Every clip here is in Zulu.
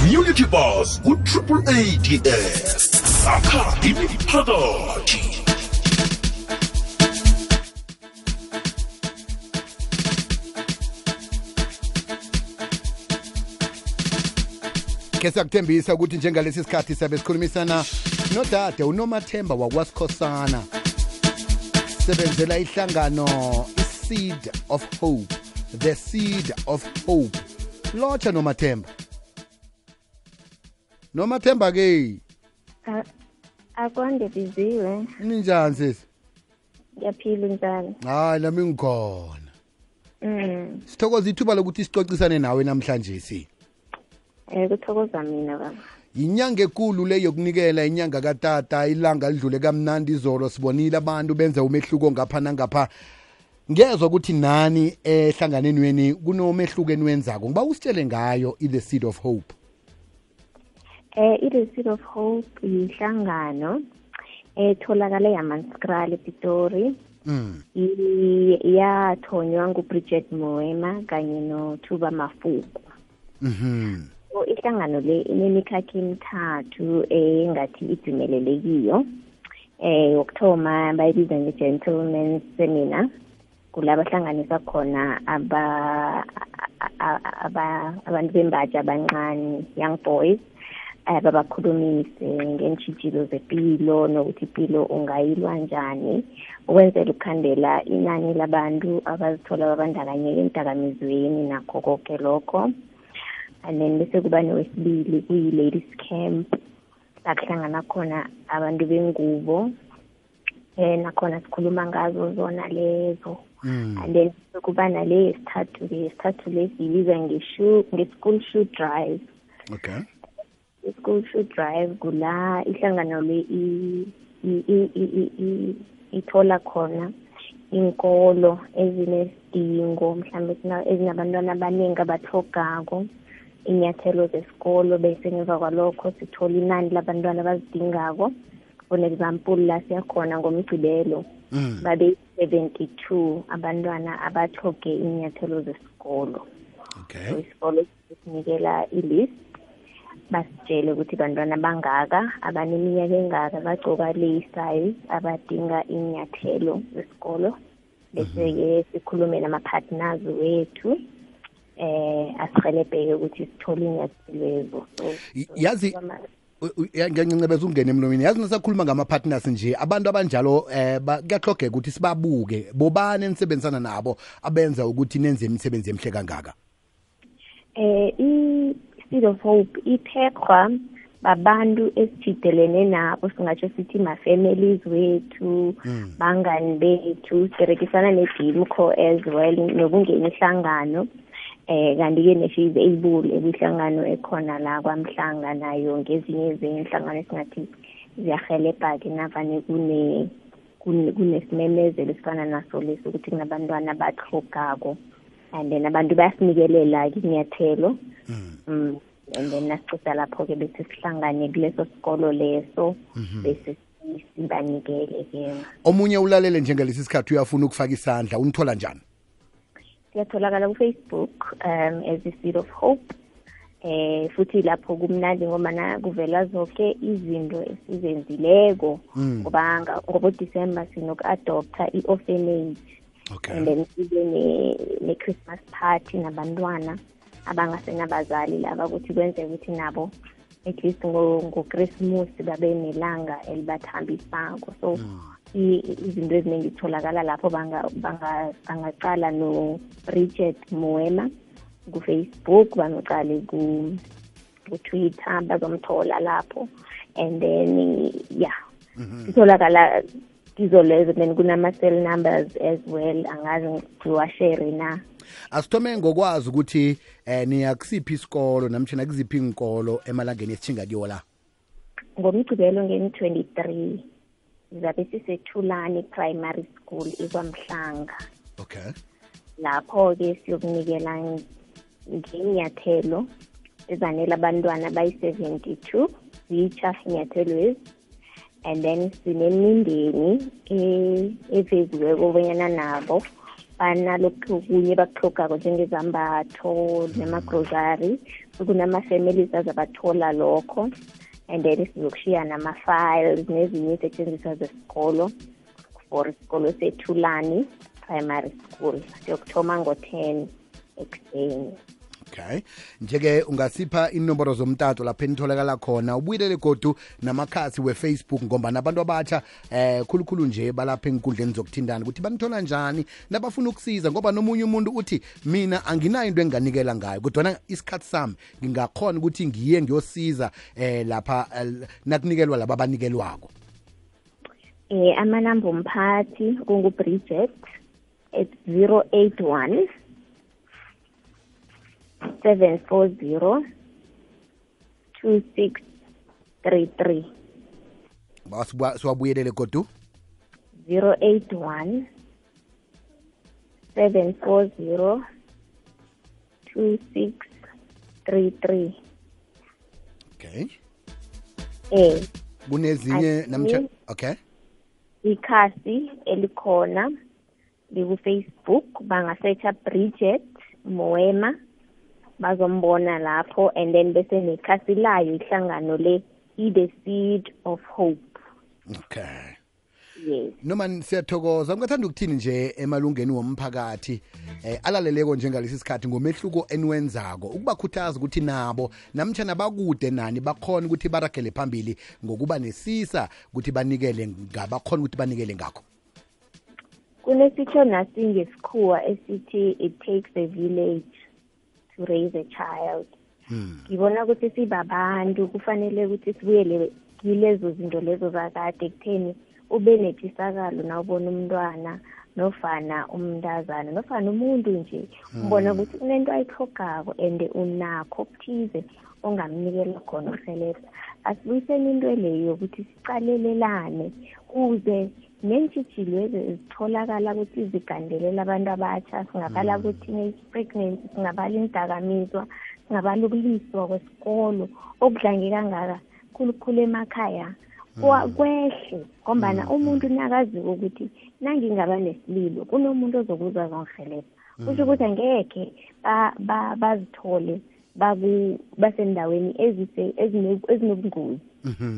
community bus ku-triple ads sakha imiphakathi ke siyakuthembisa ukuthi njengalesi sikhathi siyabe sikhulumisana nodade unomathemba wakwasikhosana sebenzela ihlangano i-seed of hope the seed of hope. Lotsha nomathemba. Nomathemba ke? A- akwande biziwe. Ninjani sisi? Ngiyaphila njani hayi nami ngikhona. Mm. Sithokoza ithuba lokuthi sicocisane nawe namhlanje si. Eh kuthokoza mina baba. Inyanga ekulu le yokunikela inyanga katata ilanga lidlule kamnandi izolo sibonile abantu benza umehluko ngapha nangapha. Ngezwa ukuthi nani ehlanganeni weni kunomehluko eniwenzako ngiba usitshele ngayo i-the seed of hope. Eh i-the seed of hope yihlangano etholakala yamanskrali epitori. Mm. I- yathonywa ngubridget moema kanye nothuba mafuku mm so ihlangano le inemikhakha emithathu engathi idzimelelekiyo eh wokuthoma bayibiza nge-gentleman seminar kula bahlanganisa khona aba a- a- aba- abantu bembaji abancane young boys. eh babakhulumise ngeentshijilo zempilo nokuthi impilo ungayilwa njani. Ukwenzela ukukhandela inani labantu abazithola babandakanyeka emdakamizweni nakho konke lokho. And then bese kuba nowesibili kuyi-ladies camp la kuhlangana khona abantu bengubo eh nakhona sikhuluma ngazo zona lezo. Mm. and then kuba nale yesithathu le yesithathu le siyibiza nge-shoe nge-school shoe drive. Okay. I-school shoe drive kula ihlangano le i- i- i- i- i- i- ithola khona inkolo ezinesidingo mhlawumbe ezina- ezinabantwana abaningi abahlogako inyathelo zesikolo bese ngemva kwalokho sithola inani labantwana abazidingako for example la siyakhona ngomgcibelo mm. babe 72 abantwana abathoge inyathelo zesikolo. Okay. So isikolo sinikela ilist. Basitshele ukuthi bantwana bangaka abaneminyaka engaka bagcoka le size abadinga inyathelo zesikolo bese-ke sikhulume nama-partners wethu eh asihelebheke ukuthi sithole inyathelo so Y- yazi u- u- ya- ngiyancebeza ukungena emlomeni. Yazi nasakhuluma ngama-partners nje abantu abanjalo eh ba- kuyahlogeka ukuthi sibabuke. Bobani enisebenzisana nabo abenza ukuthi nenze imisebenzi emihle kangaka? Eh i-seed of hope iphekwa babantu esijidelene nabo singatsho sithi ma-families wethu Mm. bangani bethu siberekisana ne-dimco as well nokungena ihlangano eh kanti-ke nesho is able ebihlangano ekhona la kwamhlanga nayo ngezinye zenhlangano esingathi ziyahelebha-ke navane kune kune- kunesimemezelo esifana naso lesi ukuthi kunabantwana abahlogako and then abantu bayasinikelela-ke inyathelo Mm. mm. And then nasicisa lapho-ke bese sihlangane kuleso sikolo leso. Bese si- sibanikele-ke. Omunye ulalele njengalesi sikhathi uyafuna ukufaka isandla unithola njani? Siyatholakala ku-facebook um as a seed of hope. Eh futhi lapho kumnandi ngobana kuvela zonke izinto esizenzileko. Mm. ngoba nga- ngobo-december sinoku-adoptha i-orphanage. Okay. And then sibe ne-christmas party nabantwana abangasenabazali laba ukuthi kwenzeka ukuthi nabo at least ngo- ngokrismus babe nelanga elibathambisako. So i- izinto eziningi zitholakala lapho banga- banga- bangaqala no-bridget moema kufacebook bamcale ku- kutwitter bazomthola lapho. And then yeah. Itholakala kizo lezo then kunama-cell numbers as well angazi ngiwashere na? Asithome ngokwazi ukuthi eh niyakusiphi isikolo namtshana kuziphi inkolo emalangeni esithinga kiwo la? Ngomgcibelo ngeni-23 sizabe sisethulani primary school ikwamhlanga okay. Lapho-ke siyokunikela ngenyathelo ezanele abantwana bayi-72 zitsha inyathelwezi and then sinemindeni e- eveziweko obonyana nabo banalokhu okunye bakuhlogako njengezambatho nemagrosary kunama-families azabathola lokho. And then sizokushiya nama-files nezinye isetshenziswa zesikolo for isikolo sethulani primary school. Siyokuthoma ngo-10 ekuseni okay. Nje-ke ungasipha inomboro zomtato lapho enitholakala khona. Ubuyelele godu namakhasi weFacebook ngoba nabantu abatsha eh khulukhulu nje balapha enkundleni zokuthindana ukuthi banithola njani nabafuna ukusiza ngoba nomunye umuntu uthi mina anginayo into enginganikela ngayo. Kodwana isikhathi sami ngingakhona ukuthi ngiye ngiyosiza eh lapha eh, nakunikelwa laba abanikelwako. Eh amanamba omphathi kungubridget at 081 seven four zero two six three three. Siwabuyelele godu zero eight one seven four zero two six three three. Okay. Eh kunezinye namtsha okay. ikhasi elikhona liku-facebook bangasearcha bridget moema. Bazombona lapho and then bese nekhasi layo ihlangano le i-the seed of hope. Okay. Yes. Noma siyathokoza ngingathanda ukuthini nje emalungeni womphakathi eh alaleleko njengalesi sikhathi ngomehluko eniwenzako? Ukubakhuthaza ukuthi nabo namtshana bakude nani bakhona ukuthi baragele phambili ngokuba nesisa ukuthi banikele ngabakhona ukuthi banikele ngakho. Kunesitsho nasi ngesikhuwa esithi it takes a village. To raise a child. Ngibona ukuthi sibabantu kufanele ukuthi sibuyele kilezo zinto lezo zakade kutheni ube nethisakalo na ubona umntwana nofana umntazana nofana umuntu nje. Ubona ukuthi unento ayihlogako and unakho okuthize ongamnikela khona ukurhelebha asibuyiseni into leyo yokuthi sicalelelane kuze neentshijilo ezitholakala ukuthi zigandelela abantu abatsha singabala ku-teenage pregnancy singabala indakamizwa singabala ukuliswa kwesikolo okudlange kangaka khulukhulu emakhaya. Kwa- kwehle ngombana umuntu nakaziko ukuthi nangingaba nesililo kunomuntu ozokuzwa zongihelebha kusho ukuthi angekhe ba- ba- bazithole baku- basendaweni ezise- ezine- ezinobungozi.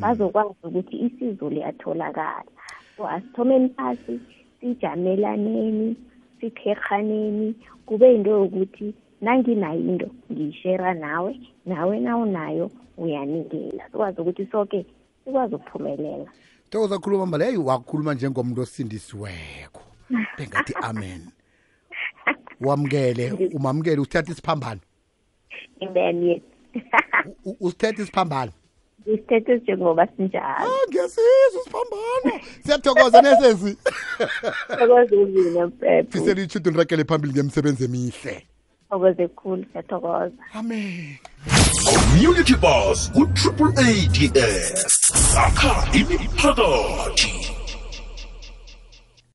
Bazokwazi ukuthi isizo liyatholakala. So asithomeni phasi sijamelaneni sikherhaneni kube yinto yokuthi nanginayo into ngiyishera nawe nawe nawunayo uyanikela sikwazi ukuthi soke sikwazi ukuphumelela. Thokoza khuluma mbala heyi wakhuluma njengomuntu osindisiweko. Bengathi amen. Wamukele umamukele usithatha isiphambano. Amen yes U- u- usithethe isiphambano. Isithethe njengoba sinjalo. Ah ngiyasizwa isiphambano siyathokoza nesezi thokoze uzine mpepho fisela ichudo nirakele phambili ngemsebenzi emihle. Thokoze khulu siyathokoza. Amen. Community bus ku-triple ads sakha imiphakathi.